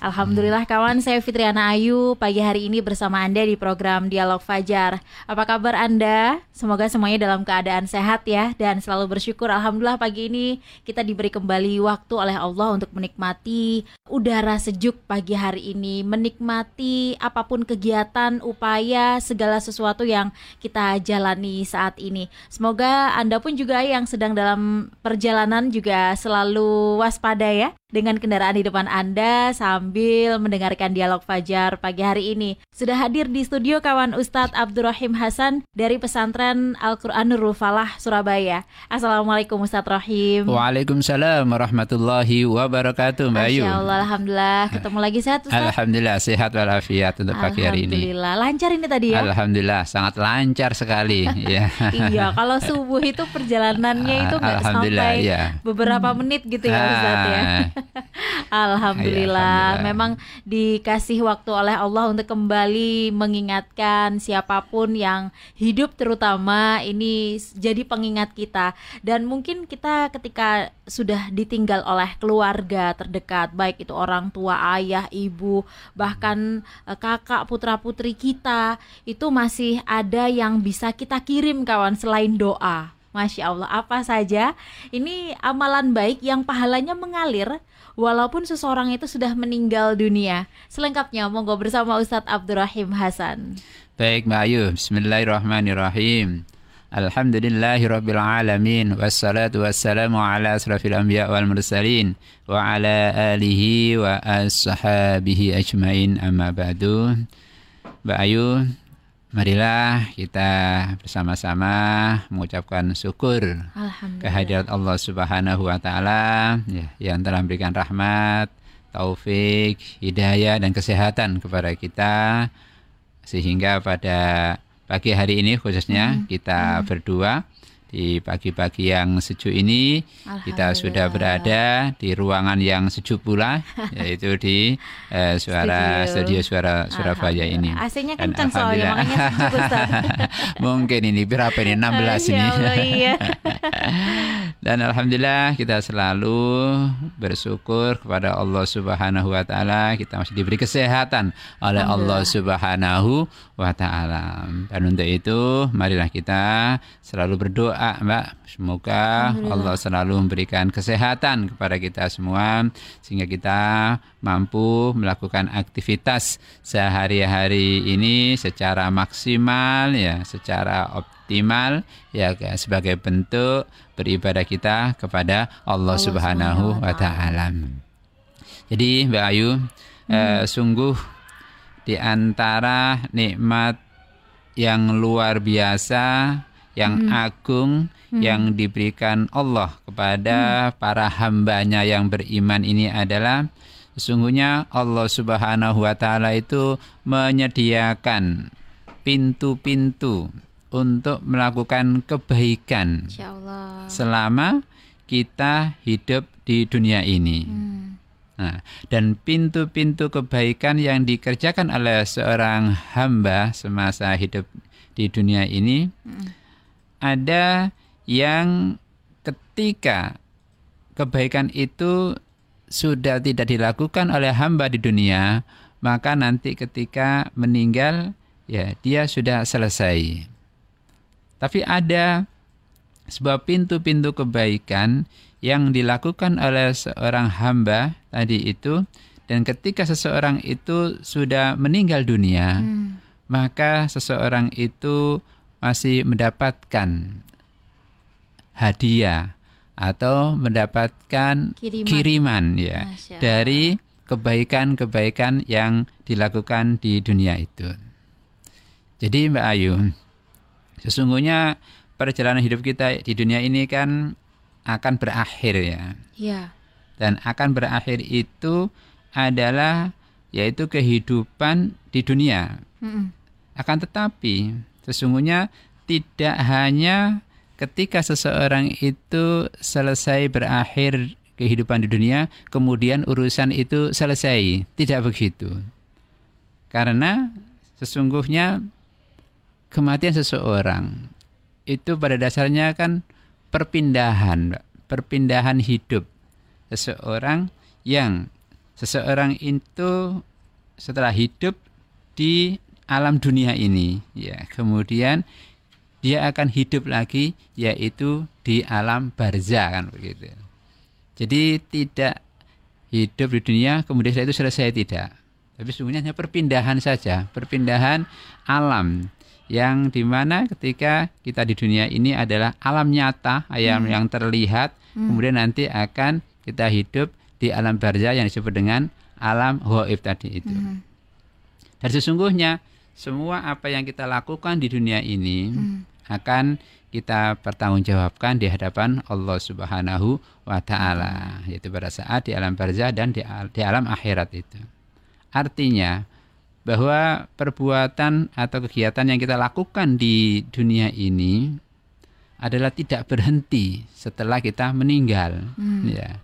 Alhamdulillah kawan, saya Fitriana Ayu pagi hari ini bersama Anda di program Dialog Fajar. Apa kabar Anda? Semoga semuanya dalam keadaan sehat ya dan selalu bersyukur. Alhamdulillah pagi ini kita diberi kembali waktu oleh Allah untuk menikmati udara sejuk pagi hari ini, menikmati apa pun kegiatan, upaya, segala sesuatu yang kita jalani saat ini. Semoga Anda pun juga yang sedang dalam perjalanan juga selalu waspada ya dengan kendaraan di depan Anda mendengarkan dialog Fajar pagi hari ini. Sudah hadir di studio kawan Ustadz Abdurrahim Hasan dari pesantren Al-Quran Nurul Falah, Surabaya. Assalamualaikum Ustadz Rahim. Waalaikumsalam warahmatullahi wabarakatuh Mbak Ayu. Allah, Alhamdulillah. Ketemu lagi sehat Ustadz? Alhamdulillah, sehat walafiat untuk pagi hari ini. Alhamdulillah, lancar ini tadi ya? Alhamdulillah, sangat lancar sekali. ya. iya, kalau subuh itu perjalanannya itu nggak sampai ya. beberapa menit gitu ya Ustadz ya. Ah. Alhamdulillah. Ya, Memang dikasih waktu oleh Allah untuk kembali mengingatkan siapa pun yang hidup terutama ini jadi pengingat kita dan mungkin kita ketika sudah ditinggal oleh keluarga terdekat baik itu orang tua, ayah, ibu, bahkan eh, kakak, putra-putri kita itu masih ada yang bisa kita kirim kawan selain doa. Masya Allah, apa saja ini amalan baik yang pahalanya mengalir walaupun seseorang itu sudah meninggal dunia. Selengkapnya monggo bersama Ustadz Abdurrahim Hasan. Baik Mbak Ayu, Bismillahirrahmanirrahim. Alhamdulillahi Rabbil Alamin Wassalatu wassalamu ala asrafil anbiya wal mursalin Wa ala alihi wa ashabihi ajmain amma ba'du Mbak Ayu, Marilah kita bersama-sama mengucapkan syukur kehadirat Allah Subhanahu wa taala ya, yang telah memberikan rahmat, taufik, hidayah dan kesehatan kepada kita sehingga pada pagi hari ini khususnya hmm. kita hmm. berdua di pagi-pagi yang sejuk ini kita sudah berada di ruangan yang sejuk pula yaitu di uh, suara studio, studio suara Surabaya ini. AC-nya kencang soalnya makanya sejuk Mungkin ini berapa ini 16 ya ini. Allah, iya. Dan alhamdulillah kita selalu bersyukur kepada Allah Subhanahu wa taala kita masih diberi kesehatan oleh Allah Subhanahu wa taala. Dan untuk itu marilah kita selalu berdoa Mbak semoga Allah selalu memberikan kesehatan kepada kita semua sehingga kita mampu melakukan aktivitas sehari-hari ini secara maksimal ya, secara optimal ya sebagai bentuk beribadah kita kepada Allah, Allah Subhanahu wa taala. Jadi Mbak Ayu hmm. eh, sungguh di antara nikmat yang luar biasa, yang hmm. agung hmm. yang diberikan Allah kepada hmm. para hambanya yang beriman ini adalah sesungguhnya Allah Subhanahu wa taala itu menyediakan pintu-pintu untuk melakukan kebaikan selama kita hidup di dunia ini. Hmm. Nah, dan pintu-pintu kebaikan yang dikerjakan oleh seorang hamba semasa hidup di dunia ini, hmm. Ada yang ketika kebaikan itu sudah tidak dilakukan oleh hamba di dunia, maka nanti ketika meninggal, ya dia sudah selesai. Tapi ada sebuah pintu-pintu kebaikan yang dilakukan oleh seorang hamba tadi itu dan ketika seseorang itu sudah meninggal dunia hmm. maka seseorang itu masih mendapatkan hadiah atau mendapatkan kiriman, kiriman ya dari kebaikan-kebaikan yang dilakukan di dunia itu. Jadi Mbak Ayu, Sesungguhnya perjalanan hidup kita di dunia ini kan akan berakhir ya. Iya. Dan akan berakhir itu adalah yaitu kehidupan di dunia. Mm -mm. Akan tetapi sesungguhnya tidak hanya ketika seseorang itu selesai berakhir kehidupan di dunia, kemudian urusan itu selesai. Tidak begitu. Karena sesungguhnya kematian seseorang itu pada dasarnya kan perpindahan, perpindahan hidup seseorang yang seseorang itu setelah hidup di alam dunia ini ya kemudian dia akan hidup lagi yaitu di alam barza kan begitu jadi tidak hidup di dunia kemudian setelah itu selesai tidak tapi sesungguhnya hanya perpindahan saja perpindahan alam yang di mana ketika kita di dunia ini adalah alam nyata ayam hmm. yang terlihat hmm. kemudian nanti akan kita hidup di alam barzah yang disebut dengan alam hoib tadi itu hmm. dan sesungguhnya semua apa yang kita lakukan di dunia ini hmm. akan kita pertanggungjawabkan di hadapan Allah Subhanahu wa taala yaitu pada saat di alam barzah dan di, di alam akhirat itu artinya bahwa perbuatan atau kegiatan yang kita lakukan di dunia ini adalah tidak berhenti setelah kita meninggal hmm. ya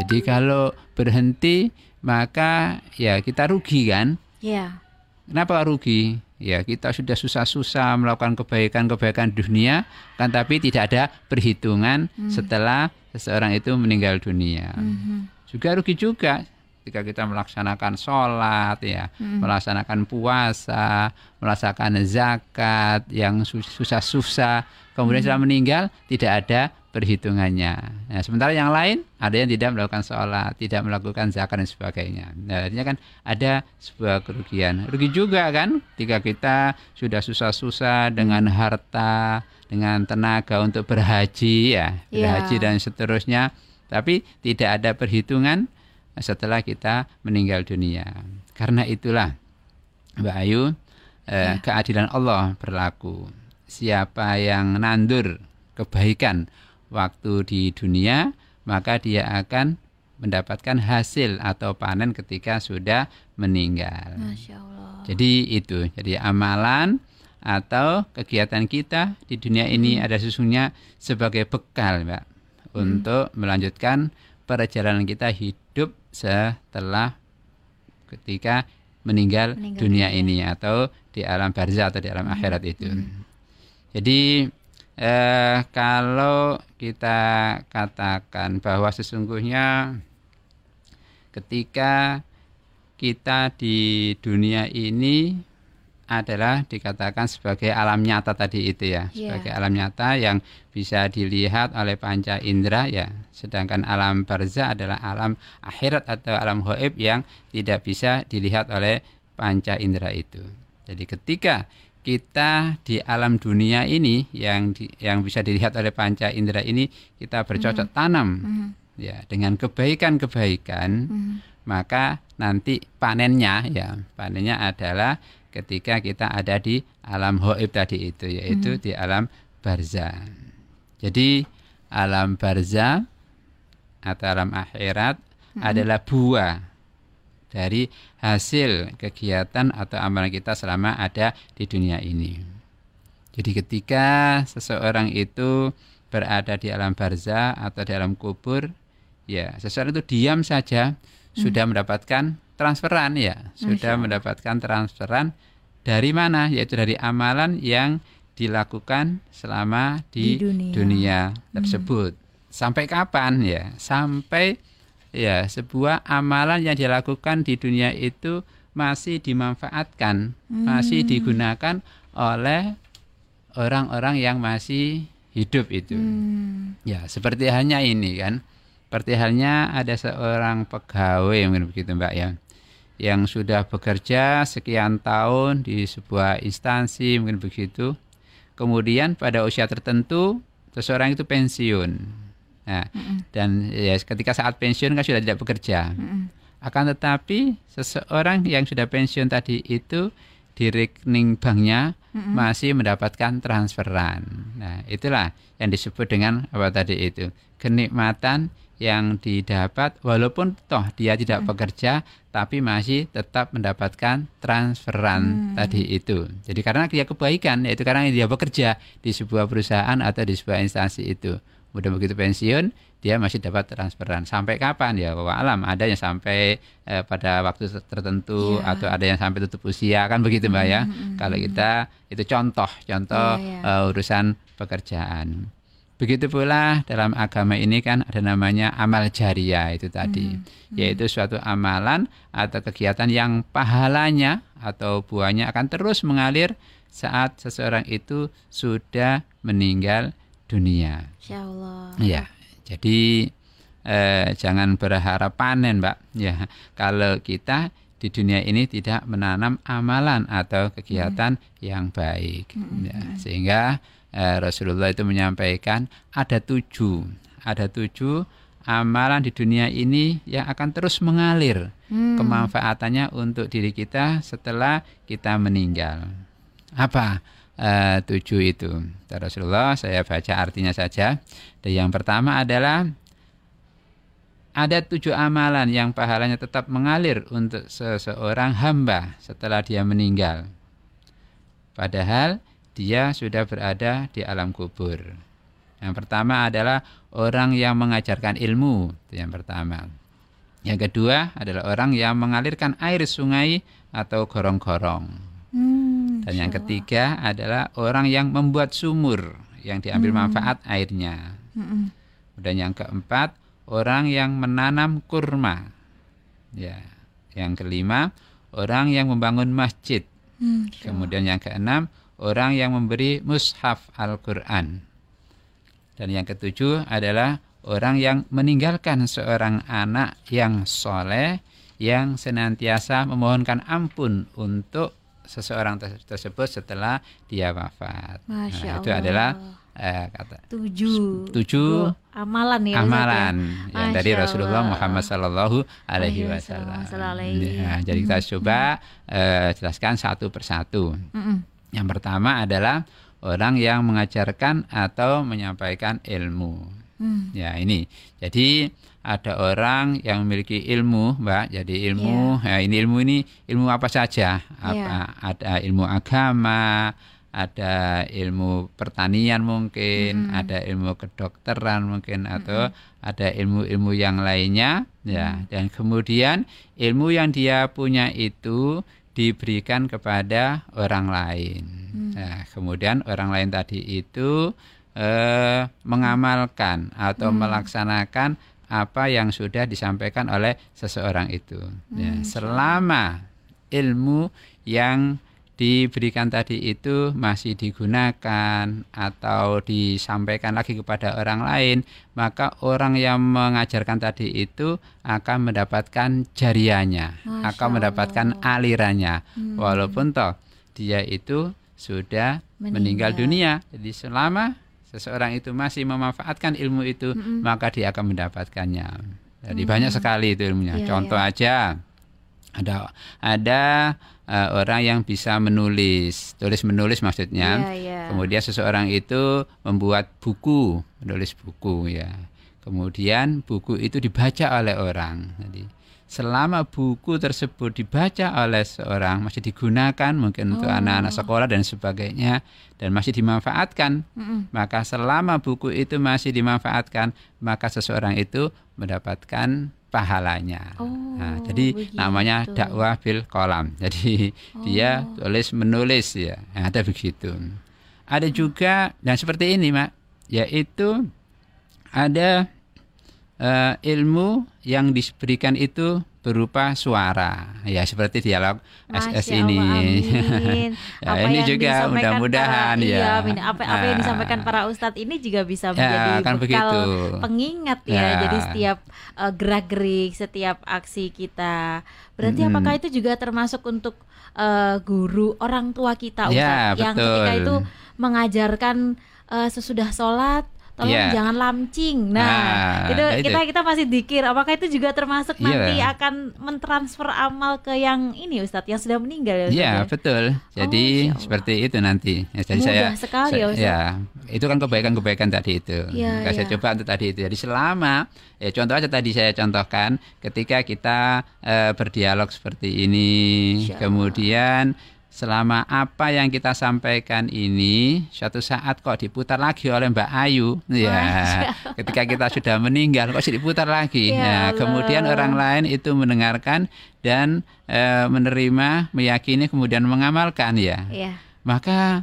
jadi kalau berhenti maka ya kita rugi kan ya kenapa rugi ya kita sudah susah-susah melakukan kebaikan-kebaikan dunia kan tapi tidak ada perhitungan hmm. setelah seseorang itu meninggal dunia hmm. juga rugi juga ketika kita melaksanakan sholat ya hmm. melaksanakan puasa melaksanakan zakat yang susah-susah kemudian hmm. setelah meninggal tidak ada perhitungannya nah, sementara yang lain ada yang tidak melakukan sholat tidak melakukan zakat dan sebagainya nah, artinya kan ada sebuah kerugian rugi juga kan ketika kita sudah susah-susah dengan harta dengan tenaga untuk berhaji ya iya. berhaji yeah. dan seterusnya tapi tidak ada perhitungan setelah kita meninggal dunia. Karena itulah Mbak Ayu eh, ya. keadilan Allah berlaku. Siapa yang nandur kebaikan waktu di dunia, maka dia akan mendapatkan hasil atau panen ketika sudah meninggal. Masya Allah. Jadi itu, jadi amalan atau kegiatan kita di dunia ini hmm. ada sesungguhnya sebagai bekal, Mbak, hmm. untuk melanjutkan perjalanan kita hidup setelah ketika meninggal, meninggal dunia ini atau di alam barzah atau di alam hmm. akhirat itu. Hmm. Jadi eh, kalau kita katakan bahwa sesungguhnya ketika kita di dunia ini adalah dikatakan sebagai alam nyata tadi itu ya, yeah. sebagai alam nyata yang bisa dilihat oleh panca indera ya. Sedangkan alam barza adalah alam akhirat atau alam hoib yang tidak bisa dilihat oleh panca indera itu. Jadi ketika kita di alam dunia ini yang di, yang bisa dilihat oleh panca indera ini kita bercocok mm. tanam mm. ya dengan kebaikan-kebaikan mm. maka nanti panennya ya panennya adalah ketika kita ada di alam hoib tadi itu yaitu di alam barza. Jadi alam barza atau alam akhirat adalah buah dari hasil kegiatan atau amalan kita selama ada di dunia ini. Jadi ketika seseorang itu berada di alam barza atau di alam kubur, ya seseorang itu diam saja hmm. sudah mendapatkan transferan ya, sudah mendapatkan transferan dari mana? Yaitu dari amalan yang dilakukan selama di, di dunia. dunia tersebut. Hmm. Sampai kapan ya? Sampai ya sebuah amalan yang dilakukan di dunia itu masih dimanfaatkan, hmm. masih digunakan oleh orang-orang yang masih hidup itu. Hmm. Ya, seperti halnya ini kan. Seperti halnya ada seorang pegawai mungkin begitu Mbak ya yang sudah bekerja sekian tahun di sebuah instansi mungkin begitu. Kemudian pada usia tertentu seseorang itu pensiun. Nah, mm -mm. dan ya ketika saat pensiun kan sudah tidak bekerja. Mm -mm. Akan tetapi seseorang yang sudah pensiun tadi itu di rekening banknya mm -mm. masih mendapatkan transferan. Nah, itulah yang disebut dengan apa tadi itu? Kenikmatan yang didapat walaupun toh dia tidak hmm. bekerja tapi masih tetap mendapatkan transferan hmm. tadi itu. Jadi karena dia kebaikan yaitu karena dia bekerja di sebuah perusahaan atau di sebuah instansi itu. Kemudian begitu pensiun, dia masih dapat transferan. Sampai kapan ya? Bahwa alam ada yang sampai eh, pada waktu tertentu yeah. atau ada yang sampai tutup usia kan begitu Mbak ya. Mm-hmm. Kalau kita itu contoh, contoh yeah, yeah. Uh, urusan pekerjaan. Begitu pula dalam agama ini kan ada namanya amal jariah itu tadi, mm-hmm. yaitu suatu amalan atau kegiatan yang pahalanya atau buahnya akan terus mengalir saat seseorang itu sudah meninggal dunia. Insya Allah. Ya, jadi eh, jangan berharap panen, Mbak. Ya, kalau kita di dunia ini tidak menanam amalan atau kegiatan hmm. yang baik, hmm. ya, sehingga eh, Rasulullah itu menyampaikan ada tujuh, ada tujuh amalan di dunia ini yang akan terus mengalir hmm. kemanfaatannya untuk diri kita setelah kita meninggal. Apa uh, tujuh itu? Rasulullah saya baca artinya saja. Dan yang pertama adalah ada tujuh amalan yang pahalanya tetap mengalir untuk seseorang hamba setelah dia meninggal. Padahal dia sudah berada di alam kubur. Yang pertama adalah orang yang mengajarkan ilmu, itu yang pertama. Yang kedua adalah orang yang mengalirkan air sungai atau gorong-gorong. Dan yang ketiga adalah orang yang membuat sumur yang diambil hmm. manfaat airnya. Hmm. Dan yang keempat, orang yang menanam kurma. Ya. Yang kelima, orang yang membangun masjid. Hmm, Kemudian yang keenam, orang yang memberi mushaf Al-Qur'an. Dan yang ketujuh adalah orang yang meninggalkan seorang anak yang soleh yang senantiasa memohonkan ampun untuk seseorang tersebut setelah dia wafat. Nah, itu adalah eh, kata tujuh tujuh amalan ya, ya? amalan yang dari Rasulullah Muhammad Sallallahu Alaihi Wasallam. Ya, jadi kita coba eh, jelaskan satu persatu. -mm. Yang pertama adalah orang yang mengajarkan atau menyampaikan ilmu. Hmm. Ya ini. Jadi ada orang yang memiliki ilmu, Mbak. Jadi ilmu, yeah. ya ini ilmu ini ilmu apa saja? Apa yeah. ada ilmu agama, ada ilmu pertanian mungkin, hmm. ada ilmu kedokteran mungkin atau hmm. ada ilmu-ilmu yang lainnya ya. Hmm. Dan kemudian ilmu yang dia punya itu diberikan kepada orang lain. Hmm. Nah, kemudian orang lain tadi itu eh, mengamalkan atau hmm. melaksanakan apa yang sudah disampaikan oleh seseorang itu. Hmm. Ya, selama ilmu yang diberikan tadi itu masih digunakan atau disampaikan lagi kepada orang lain, maka orang yang mengajarkan tadi itu akan mendapatkan jariahnya, Masya akan mendapatkan Allah. alirannya. Hmm. Walaupun toh dia itu sudah meninggal. meninggal dunia. Jadi selama seseorang itu masih memanfaatkan ilmu itu, hmm. maka dia akan mendapatkannya. Jadi hmm. banyak sekali itu ilmunya. Ya, Contoh ya. aja ada ada uh, orang yang bisa menulis, tulis menulis maksudnya. Yeah, yeah. Kemudian seseorang itu membuat buku, menulis buku ya. Kemudian buku itu dibaca oleh orang. Jadi selama buku tersebut dibaca oleh seorang masih digunakan mungkin oh. untuk anak-anak sekolah dan sebagainya dan masih dimanfaatkan, mm -mm. maka selama buku itu masih dimanfaatkan, maka seseorang itu mendapatkan pahalanya. Oh, nah, jadi begitu. namanya dakwah bil kolam. Jadi oh. dia tulis menulis ya. Nah, ada begitu. Ada juga dan seperti ini, Mak, yaitu ada uh, ilmu yang diberikan itu berupa suara ya seperti dialog Masya SS ini. ya, apa ini juga mudah-mudahan ya. Iya, apa apa yang disampaikan para ustadz ini juga bisa ya, menjadi ya, kan bekal begitu. pengingat ya. ya. Jadi setiap uh, gerak-gerik, setiap aksi kita. Berarti hmm. apakah itu juga termasuk untuk uh, guru orang tua kita ya, ustadz ya, yang ketika itu mengajarkan uh, sesudah sholat tolong yeah. jangan lamcing. Nah, nah itu, itu kita kita masih dikir apakah itu juga termasuk yeah. nanti akan mentransfer amal ke yang ini Ustadz yang sudah meninggal ya Iya, yeah, betul. Jadi oh, seperti itu nanti. Ya, jadi Mudah saya sekali ya, ya itu kan kebaikan-kebaikan tadi itu. Yeah, yeah. Saya coba untuk tadi itu. Jadi selama ya contoh aja tadi saya contohkan ketika kita uh, berdialog seperti ini, kemudian selama apa yang kita sampaikan ini suatu saat kok diputar lagi oleh Mbak Ayu. Ya ketika kita sudah meninggal kok diputar lagi. Ya nah kemudian orang lain itu mendengarkan dan e, menerima meyakini kemudian mengamalkan ya, ya. maka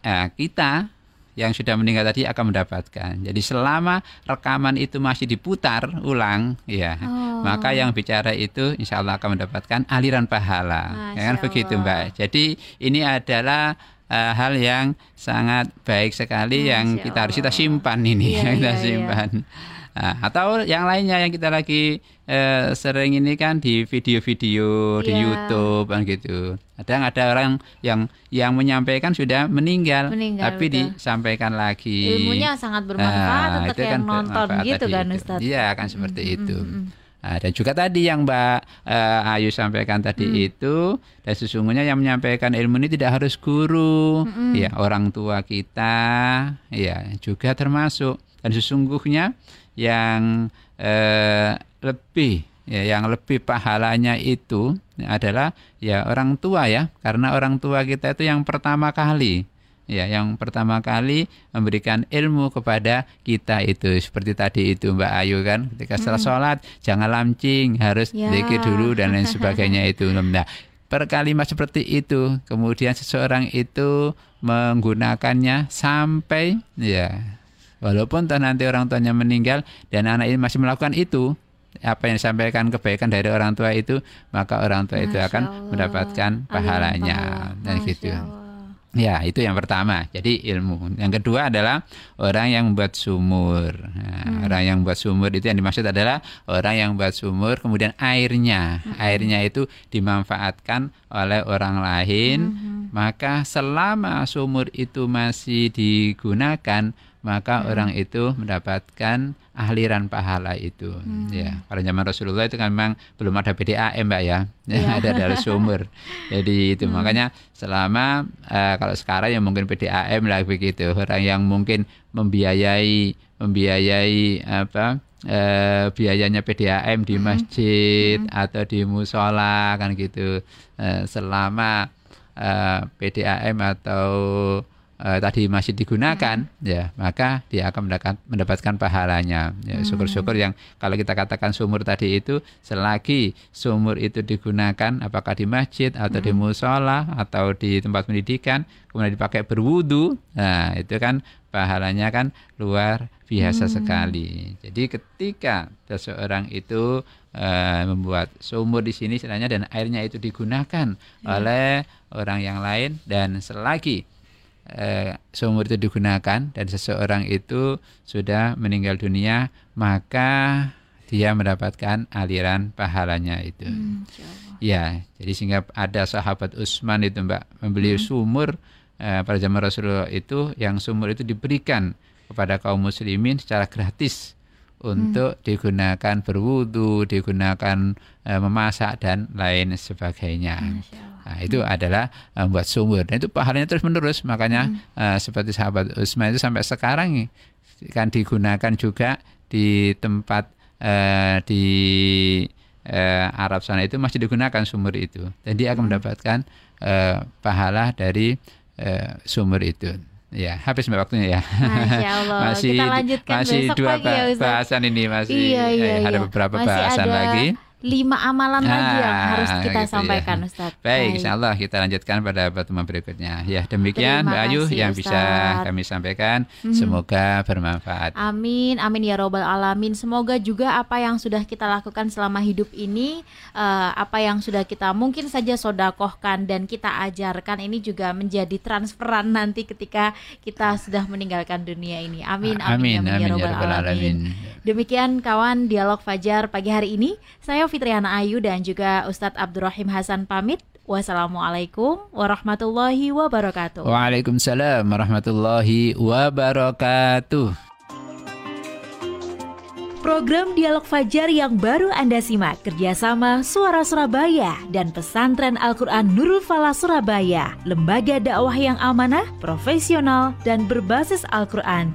eh, kita yang sudah meninggal tadi akan mendapatkan. Jadi selama rekaman itu masih diputar ulang, ya, oh. maka yang bicara itu insya Allah akan mendapatkan aliran pahala. Ya kan begitu, Mbak. Jadi ini adalah uh, hal yang sangat baik sekali Masya yang kita harus kita simpan ini, ya, yang kita iya, simpan. Iya. Nah, atau yang lainnya yang kita lagi eh, sering ini kan di video-video yeah. di iya. YouTube kan gitu. Ada ada orang yang yang menyampaikan sudah meninggal, meninggal tapi betul. disampaikan lagi. Ilmunya sangat bermanfaat nah, untuk yang kan nonton gitu kan Ustaz. Iya kan seperti mm -hmm. itu. Nah, dan juga tadi yang Mbak uh, Ayu sampaikan tadi hmm. itu dan sesungguhnya yang menyampaikan ilmu ini tidak harus guru, hmm. ya orang tua kita, ya juga termasuk. Dan sesungguhnya yang eh, lebih ya yang lebih pahalanya itu adalah ya orang tua ya karena orang tua kita itu yang pertama kali ya yang pertama kali memberikan ilmu kepada kita itu seperti tadi itu Mbak Ayu kan ketika setelah hmm. sholat jangan lamcing harus ya. zikir dulu dan lain sebagainya itu nah per kalimat seperti itu kemudian seseorang itu menggunakannya sampai ya Walaupun toh nanti orang tuanya meninggal dan anak ini masih melakukan itu, apa yang disampaikan kebaikan dari orang tua itu, maka orang tua Masya itu akan Allah. mendapatkan pahalanya dan gitu. Ya, itu yang pertama. Jadi ilmu. Yang kedua adalah orang yang membuat sumur. Nah, hmm. Orang yang membuat sumur itu yang dimaksud adalah orang yang membuat sumur, kemudian airnya, hmm. airnya itu dimanfaatkan oleh orang lain. Hmm. Maka selama sumur itu masih digunakan, maka hmm. orang itu mendapatkan ahliran pahala itu hmm. ya pada zaman Rasulullah itu kan memang belum ada PDAM mbak ya, ya. ada dari sumber jadi itu hmm. makanya selama uh, kalau sekarang yang mungkin PDAM lah begitu orang yang mungkin membiayai membiayai apa uh, biayanya PDAM di hmm. masjid hmm. atau di musola kan gitu uh, selama uh, PDAM atau uh, tadi masih digunakan hmm. ya maka dia akan mendapatkan, mendapatkan pahalanya ya, hmm. syukur-syukur yang kalau kita katakan sumur tadi itu selagi sumur itu digunakan apakah di masjid atau hmm. di musola atau di tempat pendidikan kemudian dipakai berwudu nah itu kan pahalanya kan luar biasa hmm. sekali jadi ketika seseorang itu uh, membuat sumur di sini istilahnya dan airnya itu digunakan hmm. oleh orang yang lain dan selagi eh, sumur itu digunakan dan seseorang itu sudah meninggal dunia maka dia mendapatkan aliran pahalanya itu. Hmm, ya, jadi sehingga ada sahabat Utsman itu Mbak membeli hmm. sumur eh, pada zaman Rasulullah itu yang sumur itu diberikan kepada kaum muslimin secara gratis untuk hmm. digunakan berwudu, digunakan e, memasak dan lain sebagainya. Nah, itu hmm. adalah membuat sumur dan itu pahalanya terus menerus. Makanya hmm. uh, seperti sahabat Utsman itu sampai sekarang kan digunakan juga di tempat uh, di uh, Arab sana itu masih digunakan sumur itu. Dan dia akan hmm. mendapatkan uh, pahala dari uh, sumur itu. Ya, habis mbak waktunya ya. Masya Allah. masih Kita lanjutkan masih dua pagi ya, bahasan ini masih iya, iya, eh, ada iya. beberapa masih bahasan ada... lagi lima amalan nah, lagi yang harus kita gitu ya. sampaikan ya. Ustaz. Baik, insya Allah kita lanjutkan pada pertemuan berikutnya. Ya, demikian Mbak Ayu yang Ustaz. bisa kami sampaikan. Hmm. Semoga bermanfaat. Amin, amin ya robbal alamin. Semoga juga apa yang sudah kita lakukan selama hidup ini, uh, apa yang sudah kita mungkin saja sodakohkan dan kita ajarkan ini juga menjadi transferan nanti ketika kita sudah meninggalkan dunia ini. Amin, amin, amin, amin, ya, amin ya robbal alamin. alamin. Demikian kawan dialog Fajar pagi hari ini. Saya Fitriana Ayu dan juga Ustadz Abdurrahim Hasan pamit. Wassalamualaikum warahmatullahi wabarakatuh. Waalaikumsalam warahmatullahi wabarakatuh. Program Dialog Fajar yang baru Anda simak kerjasama Suara Surabaya dan Pesantren Al-Quran Nurul Falah Surabaya, lembaga dakwah yang amanah, profesional, dan berbasis Al-Quran